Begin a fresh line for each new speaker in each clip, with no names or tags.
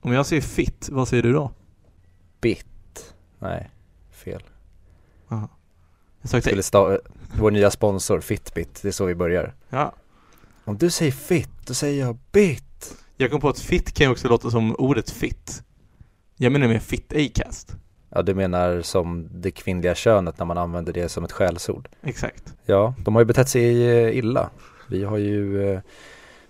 Om jag säger fit, vad säger du då?
Bit. Nej, fel.
Aha. Jag sökte,
Skulle sta- vår nya sponsor Fitbit, det är så vi börjar.
ja.
Om du säger fit, då säger jag bit.
Jag kom på att fit kan ju också låta som ordet fit. Jag menar med fit acast.
Ja, du menar som det kvinnliga könet när man använder det som ett skällsord.
Exakt.
Ja, de har ju betett sig eh, illa. Vi har ju eh,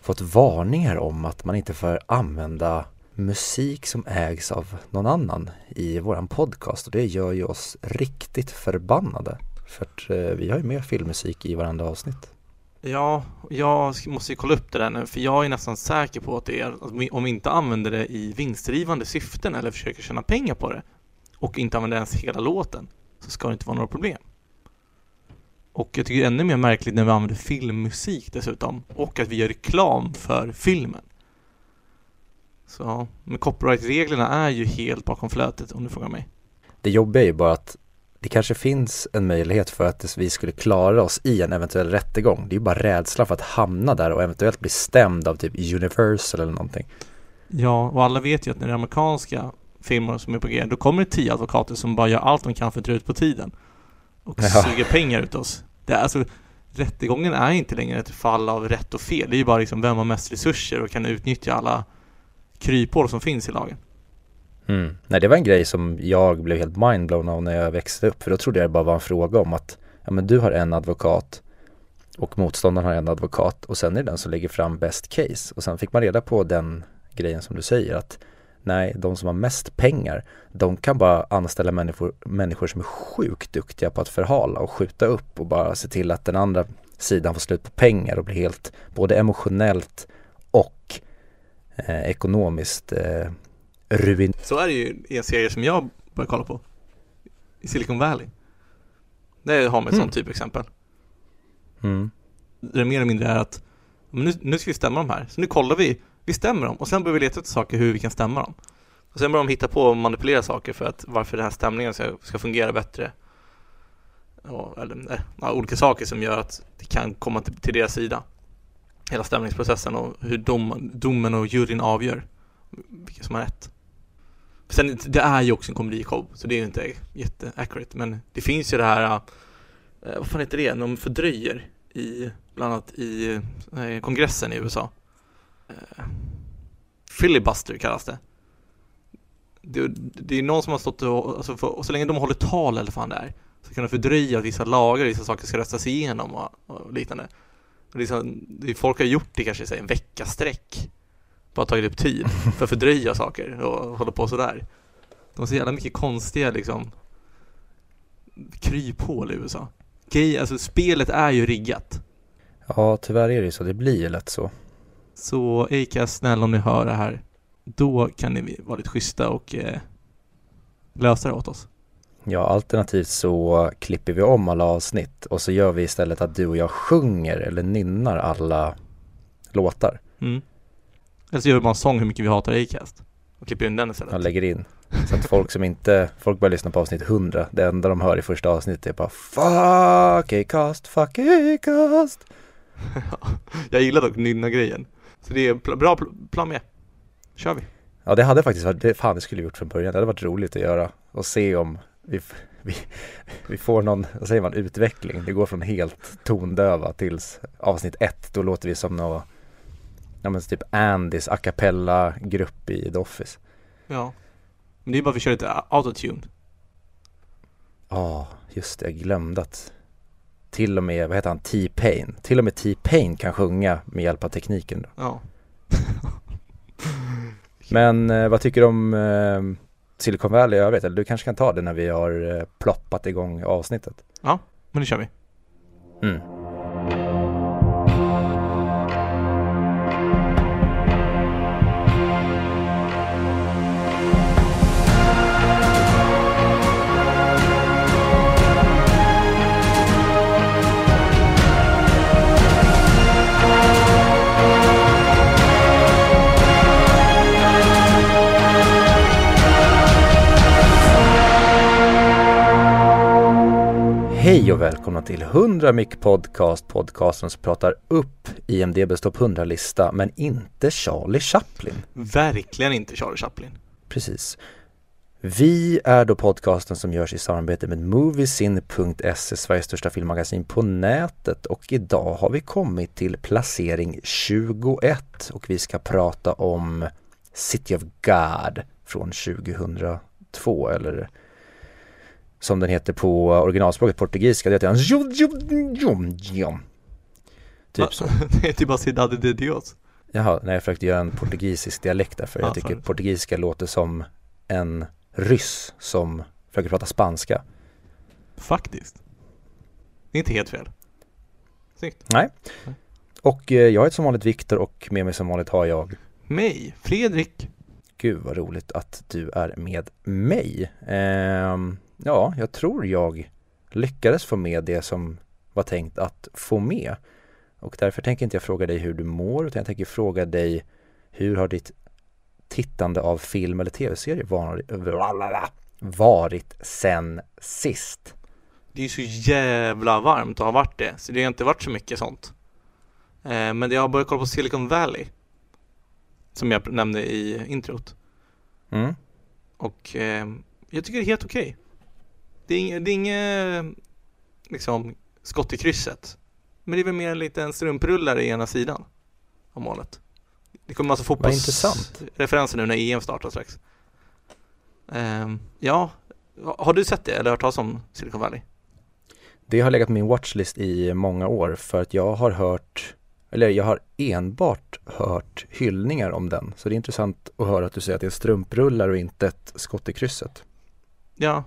fått varningar om att man inte får använda musik som ägs av någon annan i våran podcast och det gör ju oss riktigt förbannade. För att eh, vi har ju med filmmusik i varandra avsnitt.
Ja, jag måste ju kolla upp det där nu för jag är nästan säker på att det är att om vi inte använder det i vinstdrivande syften eller försöker tjäna pengar på det och inte använder ens hela låten så ska det inte vara några problem. Och jag tycker det är ännu mer märkligt när vi använder filmmusik dessutom och att vi gör reklam för filmen. Så, men copyright-reglerna är ju helt bakom flötet om du frågar mig.
Det jobbiga är ju bara att det kanske finns en möjlighet för att vi skulle klara oss i en eventuell rättegång. Det är ju bara rädslan för att hamna där och eventuellt bli stämd av typ Universal eller någonting.
Ja, och alla vet ju att när det är amerikanska filmer som är på G, då kommer det tio advokater som bara gör allt de kan för att dra ut på tiden. Och
Ja.
suger pengar ut oss. Det är alltså, rättegången är inte längre ett fall av rätt och fel. Det är ju bara liksom vem har mest resurser och kan utnyttja alla kryphål som finns i lagen.
Mm. Nej, det var en grej som jag blev helt mindblown av när jag växte upp. För då trodde jag det bara var en fråga om att ja, men du har en advokat och motståndaren har en advokat och sen är det den som lägger fram best case. Och sen fick man reda på den grejen som du säger att nej, de som har mest pengar, de kan bara anställa människor, människor som är sjukt duktiga på att förhala och skjuta upp och bara se till att den andra sidan får slut på pengar och blir helt både emotionellt och eh, ekonomiskt eh, ruin
Så är det ju i en serie som jag börjar kolla på. I Silicon Valley. Det har man ett
Mm.
sånt typexempel.
Mm.
det mer eller mindre är att nu, nu ska vi stämma dem här. Så nu kollar vi, vi stämmer dem och sen börjar vi leta efter saker hur vi kan stämma dem. Och sen börjar de hitta på och manipulera saker för att varför den här stämningen ska, ska fungera bättre. Och, eller ja, olika saker som gör att det kan komma till, till deras sida. Hela stämningsprocessen och hur dom, domen och juryn avgör vilka som har rätt. Sen, det är ju också en komedishow, så det är ju inte jätteaccurate, men det finns ju det här, äh, vad fan heter det, när de fördröjer i, bland annat i kongressen i USA. Eh, filibuster kallas det. det. Det är någon som har stått och, alltså för, och så länge de håller tal eller vad fan det är, så kan de fördröja att vissa lagar, vissa saker ska röstas igenom och, och liknande. Det, folk har gjort det kanske en vecka sträck. Bara tagit upp tid för att fördröja saker och hålla på sådär. De har så jävla mycket konstiga liksom kryphål i USA. Grej, alltså spelet är ju riggat.
Ja, tyvärr är det ju så. Det blir ju lätt så.
Så Acast, snälla om ni hör det här, då kan ni vara lite schyssta och eh, lösa det åt oss.
Ja, alternativt så klipper vi om alla avsnitt och så gör vi istället att du och jag sjunger eller nynnar alla låtar.
Mm. Eller så gör vi bara en sång hur mycket vi hatar Acast och klipper in den istället.
Jag lägger in. Så att folk som inte, folk börjar lyssna på avsnitt 100, det enda de hör i första avsnittet är bara Fuck Acast, fuck Acast.
Jag gillar dock nynna-grejen. Så det är pl- bra pl- plan med. Kör vi.
Ja, det hade faktiskt varit, det, fan det skulle vi gjort från början. Det hade varit roligt att göra och se om vi, vi, vi får någon, vad säger man, utveckling. Det går från helt tondöva tills avsnitt ett, då låter vi som någon, ja men typ Andys a cappella grupp i The Office.
Ja. Men det är bara för att vi kör lite autotune.
Ja, just det, jag glömde att till och med, vad heter han, T-Pain, till och med T-Pain kan sjunga med hjälp av tekniken. Då.
Ja.
Men eh, vad tycker du om eh, Silicon Valley i övrigt? Eller du kanske kan ta det när vi har eh, ploppat igång avsnittet.
Men nu kör vi.
Mm. Hej och välkomna till 100 Mic Podcast, podcasten som pratar upp IMDBs topp 100-lista men inte Charlie Chaplin.
Verkligen inte Charlie Chaplin.
Precis. Vi är då podcasten som görs i samarbete med Moviesin.se, Sveriges största filmmagasin på nätet och idag har vi kommit till placering 21 och vi ska prata om City of God från 2002 eller som den heter på originalspråket portugisiska, det heter han Typ så.
det är typ bara Cidade de Dios.
Jaha, nej jag försökte göra en portugisisk dialekt därför
Ja,
jag tycker
sorry.
portugisiska låter som en ryss som försöker prata spanska.
Faktiskt. Det är inte helt fel. Snyggt.
Nej. Och eh, jag heter som vanligt Viktor och med mig som vanligt har jag
Mig, Fredrik.
Gud vad roligt att du är med mig. Ehm, ja, jag tror jag lyckades få med det som var tänkt att få med. Och därför tänker inte jag fråga dig hur du mår utan jag tänker fråga dig hur har ditt tittande av film eller tv-serie varit, sen sist?
Det är ju så jävla varmt och har varit det, så det har inte varit så mycket sånt. Eh, men jag har börjat kolla på Silicon Valley. Som jag nämnde i introt.
Mm.
Och eh, jag tycker det är helt okej. Det är inget, det är inget liksom skott i krysset. Men det är väl mer en liten strumprullare i ena sidan av målet. Det kommer
intressant.
fotbollsreferenser nu när EM startar strax. Ehm, ja, har du sett det eller hört talas om Silicon Valley?
Det har legat på min watchlist i många år för att jag har hört, eller jag har enbart hört hyllningar om den. Så det är intressant att höra att du säger att det är strumprullar och inte ett skott i krysset.
Ja,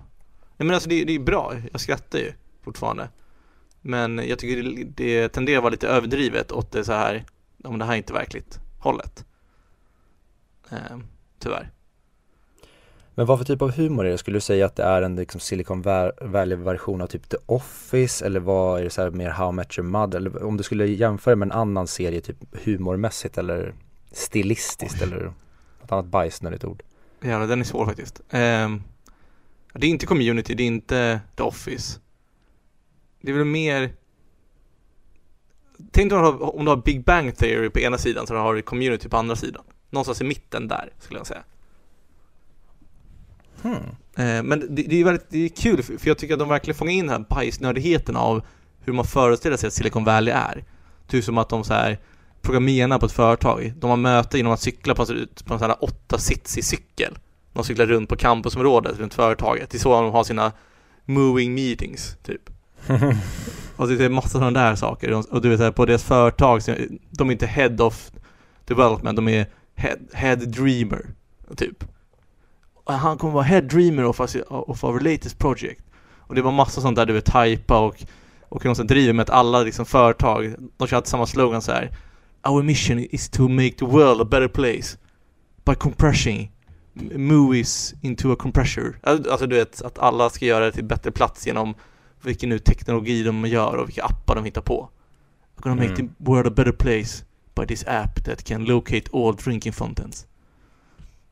Nej, men alltså det, det är bra. Jag skrattar ju fortfarande. Men jag tycker det, det tenderar att vara lite överdrivet åt det så här, om det här är inte verkligt hållet. Ehm, tyvärr.
Men vad för typ av humor är det? Skulle du säga att det är en liksom Silicon Valley-version av typ The Office eller vad är det så här mer How I Met Your Mother? Eller om du skulle jämföra med en annan serie typ humormässigt eller stilistiskt eller något annat bajsnödigt ord.
Jävlar, den är svår faktiskt. Ehm, det är inte community, det är inte The Office. Det är väl mer Tänk om du, har, om du har Big Bang Theory på ena sidan så har du community på andra sidan. Någonstans i mitten där, skulle jag säga.
Hmm.
Eh, Men det, det är väldigt det är kul, för för jag tycker att de verkligen fångar in den här bajsnördigheten av hur man föreställer sig att Silicon Valley är. Typ som att de så här programmerarna på ett företag, de har möte genom att cykla på, en- på en sån här åtta sits i cykel. De cyklar runt på campusområdet runt företaget. Det är så de har sina moving meetings, typ. Och det är massa sådana där saker. Och- du vet, på deras företag, de är inte head of development, de är head, head dreamer, typ. Och han kommer vara head dreamer of, us, of our latest project. Och det var massa sånt där du vet, typa och, och hur de sen driver med att alla liksom företag, de kör alltid samma slogan så här. Our mission is to make the world a better place by compressing movies into a compressor. Al- Alltså du vet, att alla ska göra det till bättre plats genom vilken nu teknologi de gör och vilka appar de hittar på. We're gonna make
Mm.
the world a better place by this app that can locate all drinking fountains.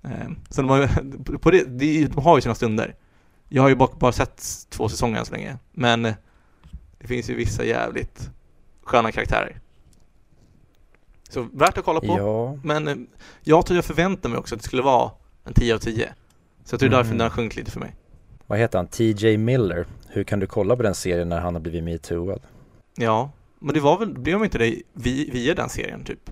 Ehm, så de har, på det, de har ju sina stunder. Jag har ju bara, bara sett två säsonger än så länge, men eh, det finns ju vissa jävligt sköna karaktärer. Så värt att kolla på.
Ja,
Men eh, jag tror jag förväntade mig också att det skulle vara en 10 av 10. Så jag tror är därför den har sjunkit lite för mig.
vad heter han? TJ Miller. Hur kan du kolla på den serien när han har blivit metooad?
Ja, men det var väl, blev de inte det vi- via den serien typ?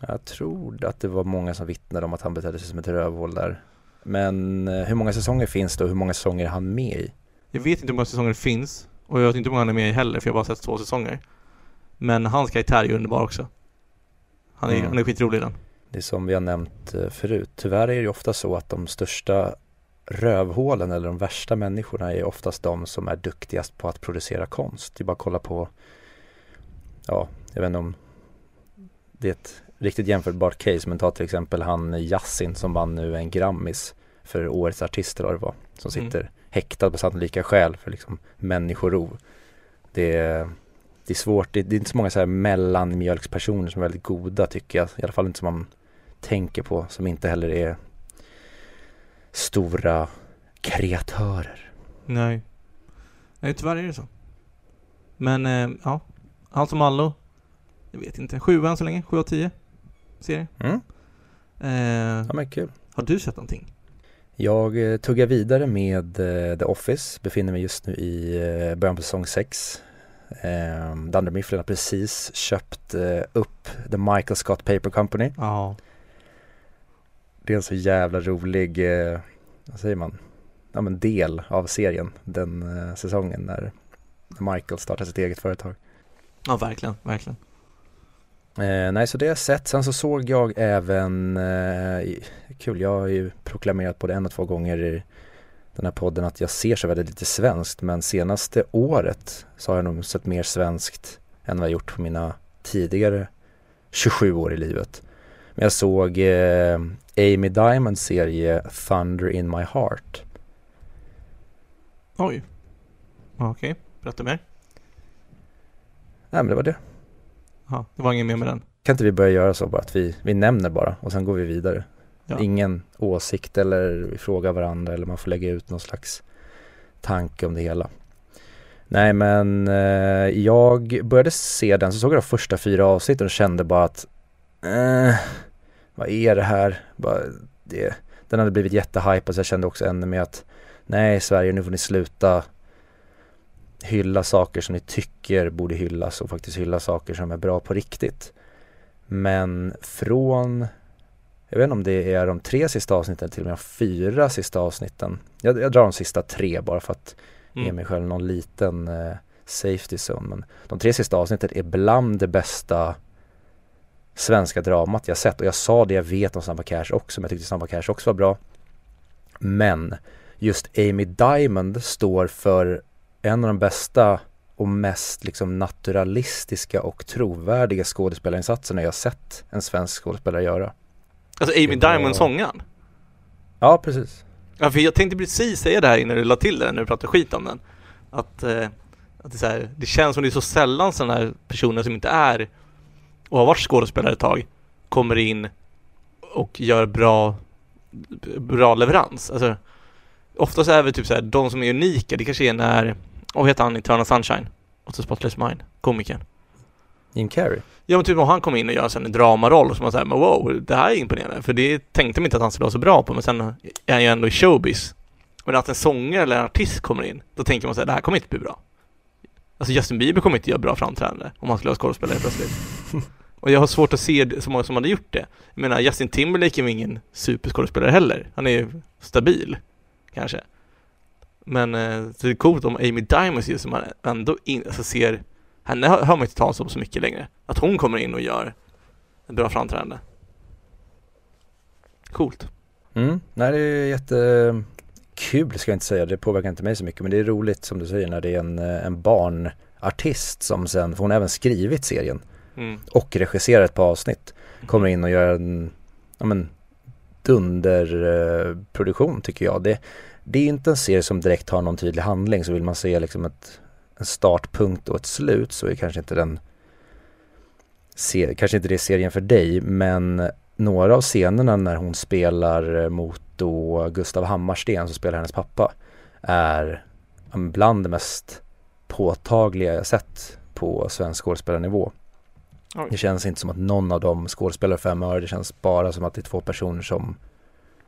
Jag tror att det var många som vittnade om att han betedde sig som ett rövhål där. Men eh, hur många säsonger finns det och hur många säsonger är han med i?
Jag vet inte hur många säsonger det finns och jag vet inte hur många han är med i heller för jag har bara sett två säsonger. Men hans karaktär är ju underbar också. Han är,
Mm.
han är skitrolig i den.
Det är som vi har nämnt eh, förut. Tyvärr är det ju ofta så att de största rövhålen eller de värsta människorna är oftast de som är duktigast på att producera konst. Det är bara att kolla på, ja, jag vet inte om det är ett riktigt jämförbart case, men ta till exempel han Yassin som vann nu en Grammis för årets artist eller vad det var, som
Mm.
sitter häktad på sannolika skäl för liksom människorov. Det är, det är svårt, det, det är inte så många så här mellanmjölkspersoner som är väldigt goda tycker jag, i alla fall inte som man tänker på, som inte heller är stora kreatörer.
Nej. Nej, tyvärr är det så. Men, eh, ja. Allt som allo. Jag vet inte. Sju än så länge. Sju av tio. Serie.
Mm.
Eh,
Ja men kul.
har du sett någonting?
Jag eh, tuggar vidare med eh, The Office, befinner mig just nu i eh, början på säsong 6. Eh, Dunder Mifflin har precis köpt eh, upp The Michael Scott Paper Company.
Ja.
Det är en så jävla rolig, eh, vad säger man, ja men del av serien den eh, säsongen när Michael startar sitt eget företag.
Ja, verkligen. Verkligen.
Eh, nej, så det har jag sett. Sen så såg jag även, eh, kul, jag har ju proklamerat både en och två gånger i den här podden att jag ser så väldigt lite svenskt, men senaste året så har jag nog sett mer svenskt än vad jag gjort på mina tidigare 27 år i livet. Men jag såg eh, Amy Diamonds serie Thunder in my heart.
Oj. Okej, berätta mer.
Nej men det var det.
Ja, det var inget mer med den.
Kan inte vi börja göra så bara att vi, vi nämner bara och sen går vi vidare.
Ja.
Ingen åsikt eller vi frågar varandra eller man får lägga ut någon slags tanke om det hela. Nej men eh, jag började se den, så såg jag de första fyra avsnitten och kände bara att eh, vad är det här? Det, den hade blivit jättehypad så jag kände också ännu mer att nej Sverige nu får ni sluta hylla saker som ni tycker borde hyllas och faktiskt hylla saker som är bra på riktigt. Men från, jag vet inte om det är de tre sista avsnitten eller till och med de fyra sista avsnitten. Jag, jag drar de sista tre bara för att ge
Mm.
mig själv någon liten eh, safety zone. Men de tre sista avsnitten är bland det bästa svenska dramat jag sett. Och jag sa det jag vet om Snabba Cash också, men jag tyckte Snabba Cash också var bra. Men just Amy Diamond står för en av de bästa och mest liksom naturalistiska och trovärdiga skådespelarinsatserna jag sett en svensk skådespelare göra.
Alltså Amy Diamond sångaren.
Ja, precis.
Ja, för jag tänkte precis säga det här innan du la till det när du pratade skit om den. Att, eh, att det, här, det känns som det är så sällan sådana här personer som inte är och har varit skådespelare ett tag kommer in och gör bra, bra leverans. Alltså, oftast är det typ så här, de som är unika, det kanske är när, vad heter han Eternal Sunshine? Och så Spotless Mind, komikern.
Jim Carrey.
Ja men typ om han kom in och gör en dramaroll så man säger men wow, det här är imponerande. För det tänkte man inte att han skulle vara så bra på, men sen är han ju ändå i showbiz. Men att en sångare eller en artist kommer in, då tänker man så här, det här kommer inte bli bra. Alltså Justin Bieber kommer inte göra bra framträdande om han skulle vara skådespelare plötsligt. och jag har svårt att se så många som hade gjort det. Jag menar, Justin Timberlake är ju ingen superskådespelare heller. Han är ju stabil, kanske. Men så det är coolt om Amy Diamonds ju som man ändå in, alltså ser henne hör man inte talas om så mycket längre. Att hon kommer in och gör ett bra framträdande. Coolt.
Mm. Nej, det är jättekul ska jag inte säga. Det påverkar inte mig så mycket. Men det är roligt som du säger när det är en, en barnartist som sen, för hon har även skrivit serien
Mm.
och regisserar ett par avsnitt. Kommer in och gör en, ja men, dunderproduktion tycker jag. Det, det är inte en serie som direkt har någon tydlig handling. Så vill man se liksom ett, en startpunkt och ett slut så är kanske inte den ser, kanske inte det är serien för dig. Men några av scenerna när hon spelar eh, mot då Gustav Hammarsten som spelar hennes pappa är bland det mest påtagliga jag sett på svensk skådespelarnivå.
Oj.
Det känns inte som att någon av dem skådespelar fem öre. Det känns bara som att det är två personer som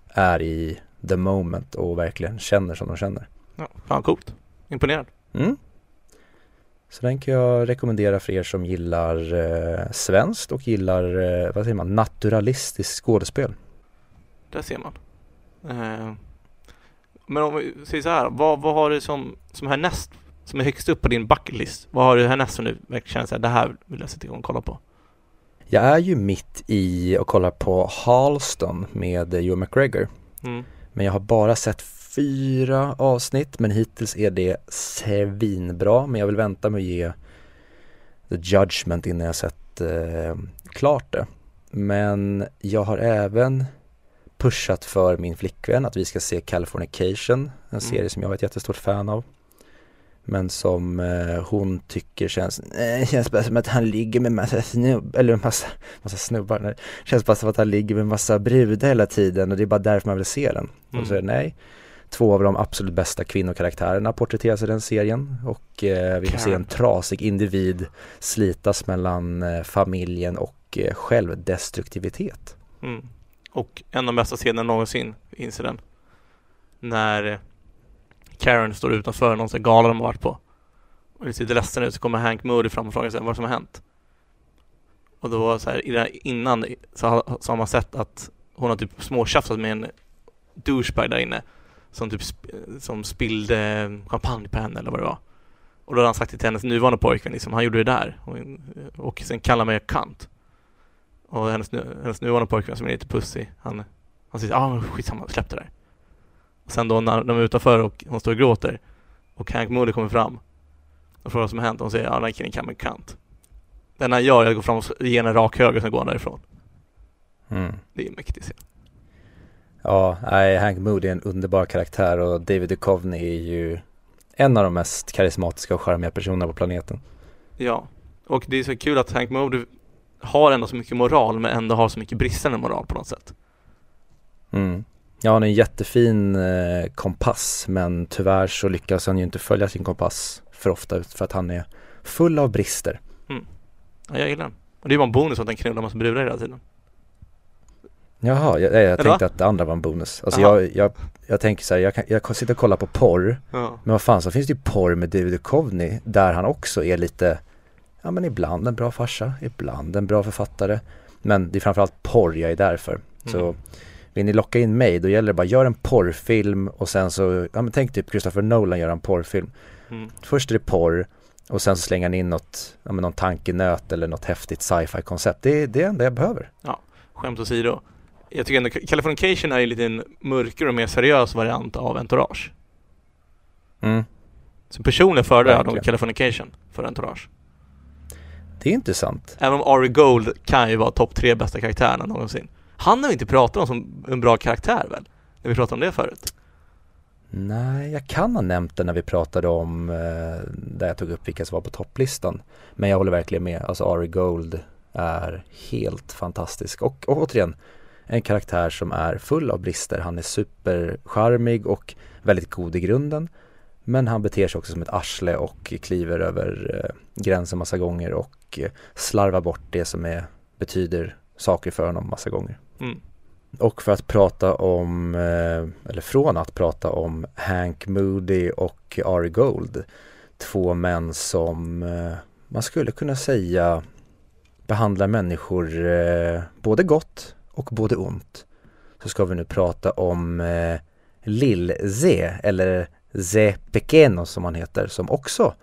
är i the moment och verkligen känner som de känner.
Ja, fan coolt. Imponerad.
Mm. Så den kan jag rekommendera för er som gillar eh, svenskt och gillar, eh, vad säger man, naturalistiskt skådespel.
Där ser man. Eh, men om vi säger så här, vad, vad har du som, som härnäst, som är högst upp på din bucket list? Vad har du härnäst som du verkligen känner så här, det här vill jag sätta igång och kolla på?
Jag är ju mitt i och kollar på Halston med Joe McGregor.
Mm.
Men jag har bara sett fyra avsnitt men hittills är det svinbra. Men jag vill vänta med att ge The Judgment innan jag sett eh, klart det. Men jag har även pushat för min flickvän att vi ska se Californication, en serie som jag är ett jättestort fan av. Men som eh, hon tycker känns, eh, känns bara som att han ligger med massa snubb, eller massa, massa snubbar, nej. känns bara som att han ligger med massa brudar hela tiden och det är bara därför man vill se den.
Mm.
Och så är det nej, Två av de absolut bästa kvinnokaraktärerna porträtteras i den serien och eh, vi får se en trasig individ slitas mellan eh, familjen och eh, självdestruktivitet.
Mm. Och en av de bästa scenerna någonsin finns i den. När Karen står utanför någon sån gala de har varit på. Och det ser lite ledsen ut så kommer Hank Moody fram och frågar sig vad som har hänt. Och då så här, innan så har, så har man sett att hon har typ småtjafsat med en douchebag där inne som typ sp som spillde champagne på henne eller vad det var. Och då hade han sagt till hennes nuvarande pojkvän liksom, han gjorde det där. Och, och sen kallar mig kant. Och hennes, hennes nuvarande pojkvän som är lite pussig, han, han säger ah, men skitsamma, släpp det där. Sen då när de är utanför och hon står och gråter och Hank Moody kommer fram och frågar vad som har hänt hon säger ja, den här killen kan kant. Det enda han gör är att gå fram och ge henne en rak höger och sen går han därifrån.
Mm.
Det är mäktigt scen.
Ja, nej, Hank Moody är en underbar karaktär och David Duchovny är ju en av de mest karismatiska och charmiga personerna på planeten.
Ja, och det är så kul att Hank Moody har ändå så mycket moral men ändå har så mycket bristande moral på något sätt.
Mm. Ja, han är en jättefin eh, kompass men tyvärr så lyckas han ju inte följa sin kompass för ofta för att han är full av brister.
Mm. Ja, jag gillar den. Och det är bara en bonus att den knullar massa brudar hela tiden.
Jaha, jag, jag tänkte att det andra var en bonus. Alltså jag, jag, jag tänker så här, jag, kan, jag sitter och kollar på porr.
Ja.
Men vad fan, så finns det ju porr med David Duchovny där han också är lite, ja men ibland en bra farsa, ibland en bra författare. Men det är framförallt porr jag är där för. Mm. Så vill ni locka in mig, då gäller det bara, gör en porrfilm och sen så, ja men tänk typ Christopher Nolan gör en porrfilm.
Mm.
Först är det porr och sen så slänger han in något, ja men någon tankenöt eller något häftigt sci-fi koncept. Det, det är det enda jag behöver.
Ja, skämt åsido jag tycker ändå Californication är en liten mörkare och mer seriös variant av Entourage.
Mm.
Så personligen föredrar jag nog Californication för Entourage.
Det är intressant.
Även om Ari Gold kan ju vara topp tre bästa karaktärerna någonsin. Han har vi inte pratat om som en bra karaktär väl? När vi pratade om det förut.
Nej, jag kan ha nämnt det när vi pratade om eh, där jag tog upp vilka som var på topplistan. Men jag håller verkligen med. Alltså Ari Gold är helt fantastisk. Och, och återigen, en karaktär som är full av brister. Han är supercharmig och väldigt god i grunden. Men han beter sig också som ett arsle och kliver över eh, gränsen massa gånger och eh, slarvar bort det som är, betyder saker för honom massa gånger.
Mm.
Och för att prata om, eh, eller från att prata om Hank Moody och Ari Gold. Två män som eh, man skulle kunna säga behandlar människor eh, både gott och både ont så ska vi nu prata om Lill-Z eller Z Pequeno som han heter som också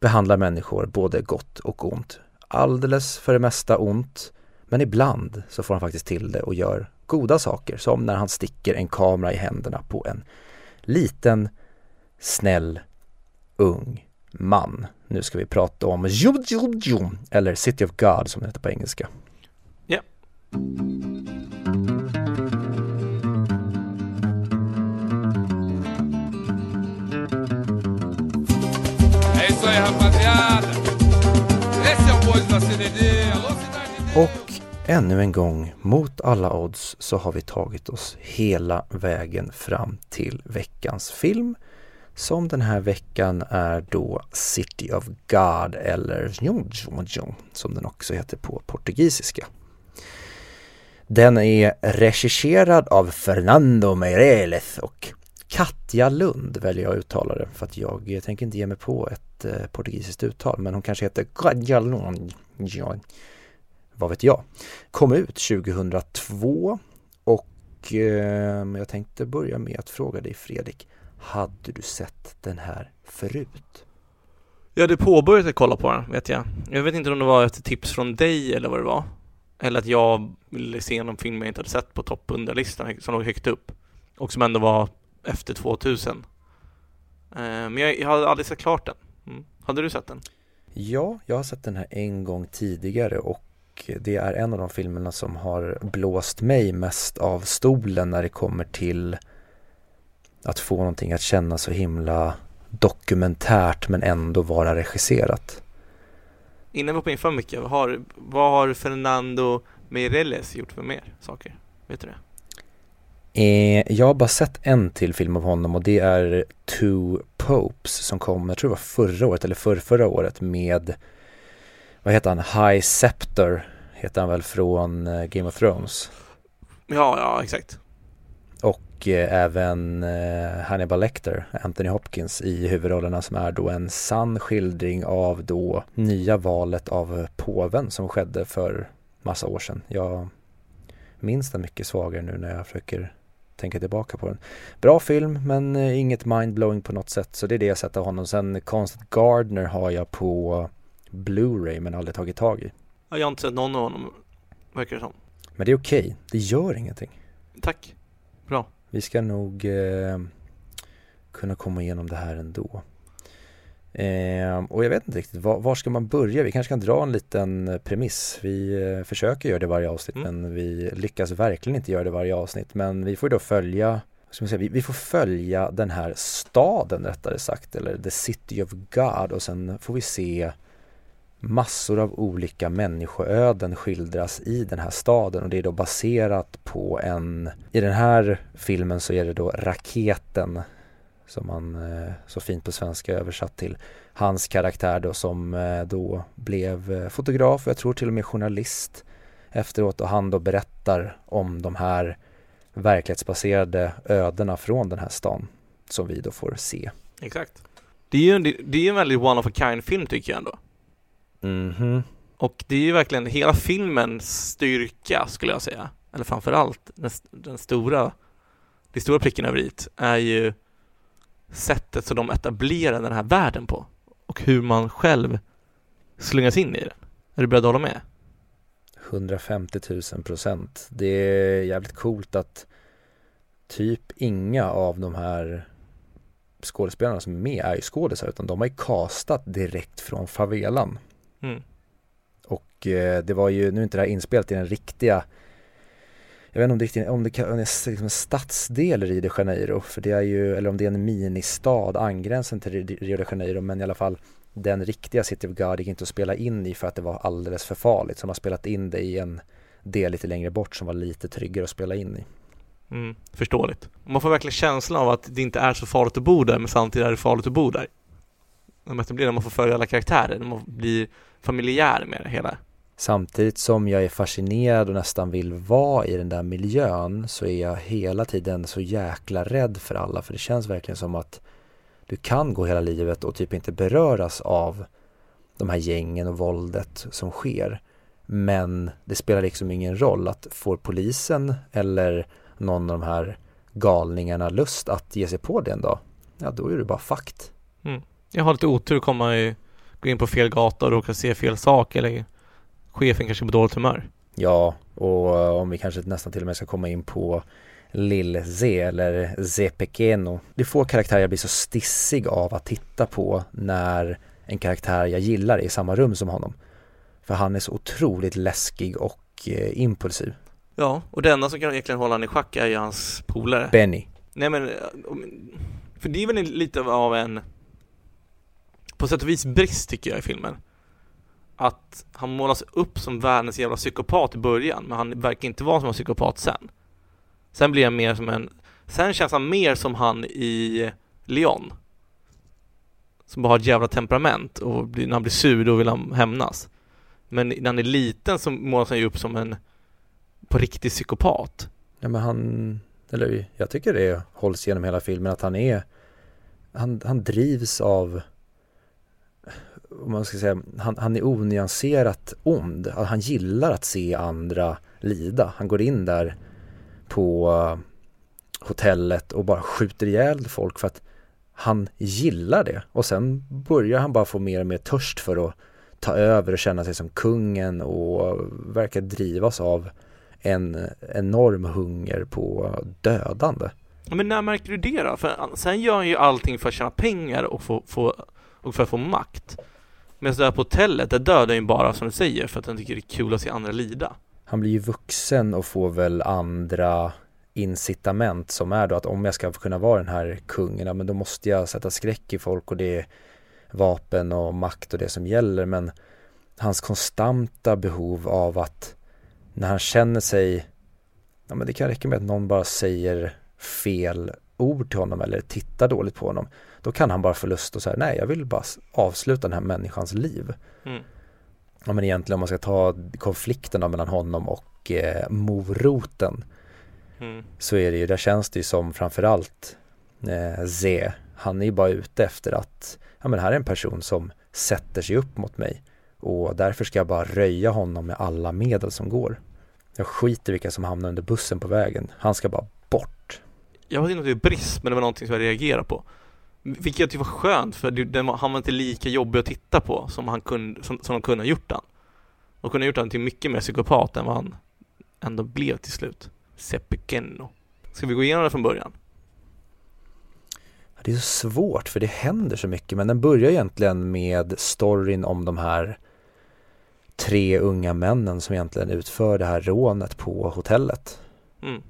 behandlar människor både gott och ont. Alldeles för det mesta ont men ibland så får han faktiskt till det och gör goda saker som när han sticker en kamera i händerna på en liten snäll ung man. Nu ska vi prata om Jum eller City of God som det heter på engelska. Och ännu en gång, mot alla odds, så har vi tagit oss hela vägen fram till veckans film. Som den här veckan är då City of God eller som den också heter på portugisiska. Den är regisserad av Fernando Meireles och Katja Lund väljer jag att uttala det för att jag tänker inte ge mig på ett eh, portugisiskt uttal men hon kanske heter Katja Lund. Vad vet jag. Kom ut 2002 och eh, jag tänkte börja med att fråga dig Fredrik. Hade du sett den här förut?
Jag hade påbörjat att kolla på den vet jag. Jag vet inte om det var ett tips från dig eller vad det var. Eller att jag ville se någon film jag inte hade sett på topp 100-listan som låg högt upp. Och som ändå var efter 2000. Eh, men jag, jag hade aldrig sett klart den. Mm. Hade du sett den?
Ja, jag har sett den här en gång tidigare och det är en av de filmerna som har blåst mig mest av stolen när det kommer till att få någonting att känna så himla dokumentärt men ändå vara regisserat
innan vi hoppar in för mycket, har, vad har Fernando Meireles gjort för mer saker? Vet du det?
Eh, jag har bara sett en till film av honom och det är Two Popes som kom, jag tror det var förra året eller för förra året med, vad heter han, High Scepter heter han väl från eh, Game of Thrones.
Ja, ja, exakt.
Och eh, även eh, Hannibal Lecter, Anthony Hopkins i huvudrollerna som är då en sann skildring av då nya valet av påven som skedde för massa år sedan. Jag minns den mycket svagare nu när jag försöker tänka tillbaka på den. Bra film men eh, inget mindblowing på något sätt så det är det jag sett av honom. Sen Constant Gardner har jag på Blu-ray men aldrig tagit tag i.
Jag har inte sett någon av honom, verkar det som.
Men det är okej, okay. det gör ingenting.
Tack. Bra.
Vi ska nog eh, kunna komma igenom det här ändå. Eh, och jag vet inte riktigt, var, var, ska man börja? Vi kanske kan dra en liten premiss. Vi eh, försöker göra det varje avsnitt mm. men vi lyckas verkligen inte göra det varje avsnitt. Men vi får då följa, ska man säga, vi, vi, får följa den här staden rättare sagt, eller the city of God och sen får vi se massor av olika människoöden skildras i den här staden och det är då baserat på en, i den här filmen så är det då raketen som man eh, så fint på svenska översatt till hans karaktär då som eh, då blev eh, fotograf och jag tror till och med journalist efteråt och han då berättar om de här verklighetsbaserade ödena från den här stan som vi då får se.
Exakt. Det är ju en, det är en väldigt one of a kind film tycker jag ändå.
Mhm.
Och det är ju verkligen hela filmens styrka skulle jag säga. Eller framförallt den, den stora, det stora pricken över it är ju sättet som de etablerar den här världen på och hur man själv slungas in i den. Är du beredd att hålla med?
150 000 procent. Det är jävligt coolt att typ inga av de här skådespelarna som är med är ju skådisar utan de har ju castat direkt från favelan.
Mm.
Och eh, det var ju, nu är inte det här inspelat i den riktiga jag vet inte om det, om det kan, om det är liksom en stadsdel i Rio de Janeiro, för det är ju, eller om det är en ministad angränsande till Rio de Janeiro, men i alla fall den riktiga City of God gick inte att spela in i för att det var alldeles för farligt, så de har spelat in det i en del lite längre bort som var lite tryggare att spela in i.
Mm, förståeligt. Man får verkligen känslan av att det inte är så farligt att bo där, men samtidigt är det farligt att bo där. När man får följa alla karaktärer, när man blir familjär med det hela.
Samtidigt som jag är fascinerad och nästan vill vara i den där miljön så är jag hela tiden så jäkla rädd för alla för det känns verkligen som att du kan gå hela livet och typ inte beröras av de här gängen och våldet som sker. Men det spelar liksom ingen roll att får polisen eller någon av de här galningarna lust att ge sig på det en dag, ja då är det bara fakt.
Mm. Jag har lite otur att komma i, gå in på fel gata och råka se fel sak eller chefen kanske på dåligt humör.
Ja, och eh, om vi kanske nästan till och med ska komma in på Lill-Z eller Z Pequeno. Det får karaktärer jag blir så stissig av att titta på när en karaktär jag gillar är i samma rum som honom. För han är så otroligt läskig och eh, impulsiv.
Ja, och det enda som kan egentligen hålla honom i schack är ju hans polare.
Benny.
Nej men, eh, för det är väl lite av en, på sätt och vis brist tycker jag i filmen att han målas upp som världens jävla psykopat i början, men han verkar inte vara som en psykopat sen. Sen blir han mer som en, sen känns han mer som han i Leon. Som bara har ett jävla temperament och när han blir sur då vill han hämnas. Men när han är liten så målas han ju upp som en på riktig psykopat.
Ja men han, eller jag tycker det hålls genom hela filmen att han är, han, han drivs av om man ska säga, han, han är onyanserat ond. Han gillar att se andra lida. Han går in där på eh, hotellet och bara skjuter ihjäl folk för att han gillar det. Och sen börjar han bara få mer och mer törst för att ta över och känna sig som kungen och verkar drivas av en enorm hunger på dödande.
Men när märker du det då? För eh, sen gör han ju allting för att tjäna pengar och, få, få, och för att få makt. Medan där på hotellet, där dödar han ju bara som du säger för att han tycker det är kul att se andra lida.
Han blir ju vuxen och får väl andra incitament som är då att om jag ska kunna vara den här kungen, ja men då måste jag sätta skräck i folk och det är vapen och makt och det som gäller. Men hans konstanta behov av att när han känner sig ja men det kan räcka med att någon bara säger fel ord till honom eller tittar dåligt på honom. Då kan han bara få lust att säga nej jag vill bara avsluta den här människans liv.
Mm.
Ja men egentligen om man ska ta konflikten mellan honom och eh, moroten
Mm.
så är det ju, där känns det ju som framförallt eh, Z, han är ju bara ute efter att, ja men här är en person som sätter sig upp mot mig och därför ska jag bara röja honom med alla medel som går. Jag skiter vilka som hamnar under bussen på vägen, han ska bara bort.
Jag vet inte om det är brist, men det var någonting som jag reagerade på. Vilket jag tyckte var skönt, för den var, han var inte lika jobbig att titta på som, han kunde, som, som de kunde ha gjort han. De kunde ha gjort han till mycket mer psykopat än vad han ändå blev till slut. Sepekenno. Ska vi gå igenom det från början?
Det är så svårt för det händer så mycket men den börjar egentligen med storyn om de här tre unga männen som egentligen utför det här rånet på hotellet.
Mm.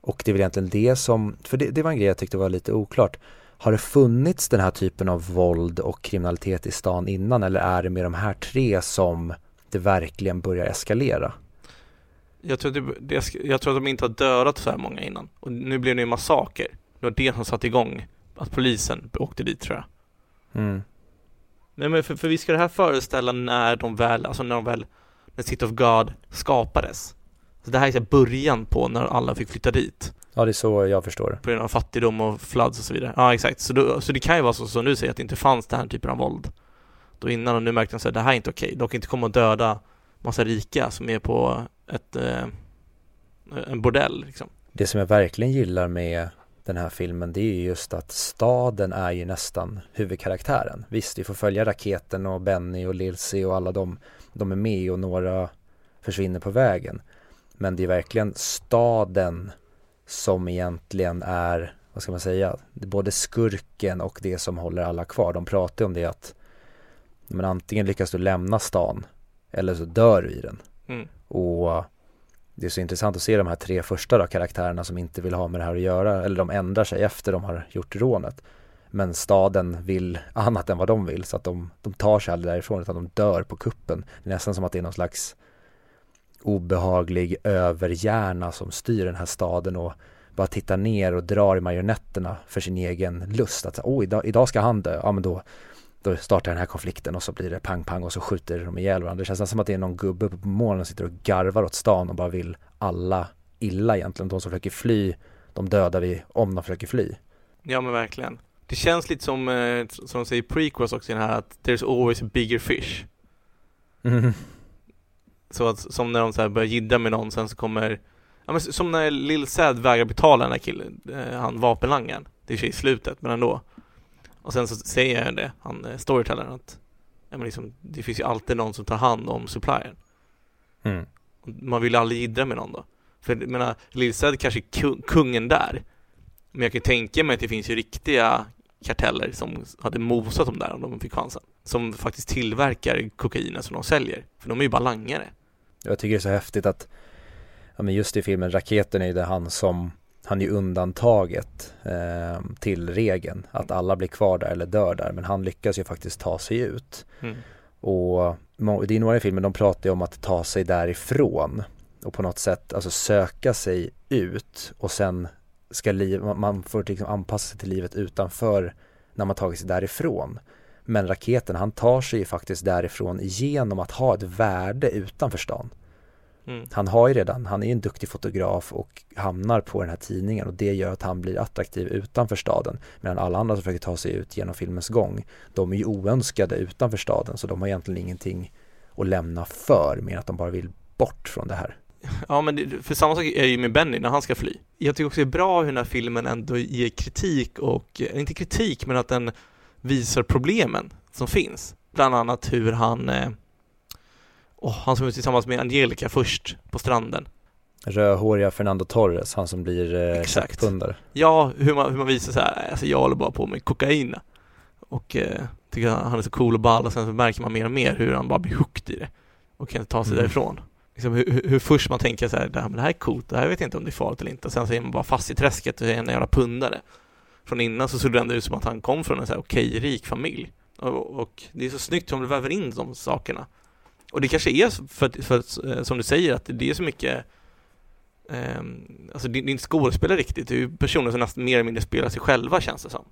Och det är väl egentligen det som, för det, det var en grej jag tyckte var lite oklart. Har det funnits den här typen av våld och kriminalitet i stan innan eller är det med de här tre som det verkligen börjar eskalera?
Jag tror, det, det, jag tror att de inte har dödat så här många innan. Och nu blev det en massaker. Det var det som satte igång att polisen åkte dit tror jag.
Mm.
Nej men för, för vi ska det här föreställa när de väl, alltså när de väl, när City of God skapades. Så det här är så här början på när alla fick flytta dit.
Ja, det är så jag förstår.
På grund av fattigdom och floods och så vidare. Ja exakt, så, då, så det kan ju vara så som du säger att det inte fanns den här typen av våld. Då innan och nu märkte de att det här är inte okej. De kan inte komma och döda massa rika som är på ett, eh, en bordell liksom.
Det som jag verkligen gillar med den här filmen det är ju just att staden är ju nästan huvudkaraktären. Visst, vi får följa raketen och Benny och Lilsey och alla de, de är med och några försvinner på vägen. Men det är verkligen staden som egentligen är, vad ska man säga, både skurken och det som håller alla kvar. De pratar om det att men antingen lyckas du lämna stan eller så dör du i den.
Mm.
Och det är så intressant att se de här tre första då, karaktärerna som inte vill ha med det här att göra eller de ändrar sig efter de har gjort rånet. Men staden vill annat än vad de vill så att de, de tar sig aldrig därifrån utan de dör på kuppen. Det är nästan som att det är någon slags obehaglig överhjärna som styr den här staden och bara tittar ner och drar i marionetterna för sin egen lust. Att oh, idag, idag ska han dö, ja men då, då startar den här konflikten och så blir det pang pang och så skjuter de ihjäl varandra. Det känns som att det är någon gubbe uppe på molnen som sitter och garvar åt stan och bara vill alla illa egentligen. De som försöker fly, de dödar vi om de försöker fly.
Ja men verkligen. Det känns lite som, eh, som de säger i prequels också i den här att there's always a bigger fish.
Mm.
Så att, som när de så här börjar jiddra med någon sen så kommer Ja men som när Lil Sad vägrar betala den här killen, eh, han vapenlangaren. Det är sig i slutet men ändå. Och sen så säger jag det, han eh, storytellern att ja, men liksom, det finns ju alltid någon som tar hand om suppliern.
Mm.
Man vill aldrig jiddra med någon då. För jag menar, Lil Sad kanske är ku- kungen där. Men jag kan tänka mig att det finns ju riktiga karteller som hade mosat dem där om de fick chansen. Som faktiskt tillverkar kokainen som de säljer. För de är ju bara langare.
Jag tycker det är så häftigt att ja, men just i filmen Raketen är ju det han som han är ju undantaget eh, till regeln att alla blir kvar där eller dör där men han lyckas ju faktiskt ta sig ut
Mm.
och det är några i filmen de pratar ju om att ta sig därifrån och på något sätt alltså söka sig ut och sen ska liv, man- man får liksom anpassa sig till livet utanför när man tagit sig därifrån men raketen han tar sig ju faktiskt därifrån genom att ha ett värde utanför stan
Mm.
han har ju redan, han är ju en duktig fotograf och hamnar på den här tidningen och det gör att han blir attraktiv utanför staden. Medan alla andra som försöker ta sig ut genom filmens gång, de är ju oönskade utanför staden så de har egentligen ingenting att lämna för mer att de bara vill bort från det här.
Ja men det, för samma sak är ju med Benny när han ska fly. Jag tycker också det är bra hur den här filmen ändå ger kritik och, eh, inte kritik men att den visar problemen som finns. Bland annat hur han, eh, åh, han som är tillsammans med Angelica först på stranden.
Rödhåriga Fernando Torres, han som blir eh,
Exakt. Ja, hur man, hur man visar så här, alltså jag håller bara på med kokain. Och eh, tycker han är så cool och ball och sen så märker man mer och mer hur han bara blir hooked i det. Och kan inte ta sig
Mm.
därifrån. Liksom hur, hur, hur först man tänker så här, det här, men det här är coolt, det här vet jag inte om det är farligt eller inte. Och sen så är man bara fast i träsket och är en jävla pundare. Från innan så såg det ändå ut som att han kom från en så här okej rik familj. Och, och det är så snyggt hur de väver in de sakerna. Och det kanske är för, för, eh, som du säger att det är så mycket eh, alltså det, det är inte skådespelare riktigt, det är ju personer som nästan mer eller mindre spelar sig själva känns det som.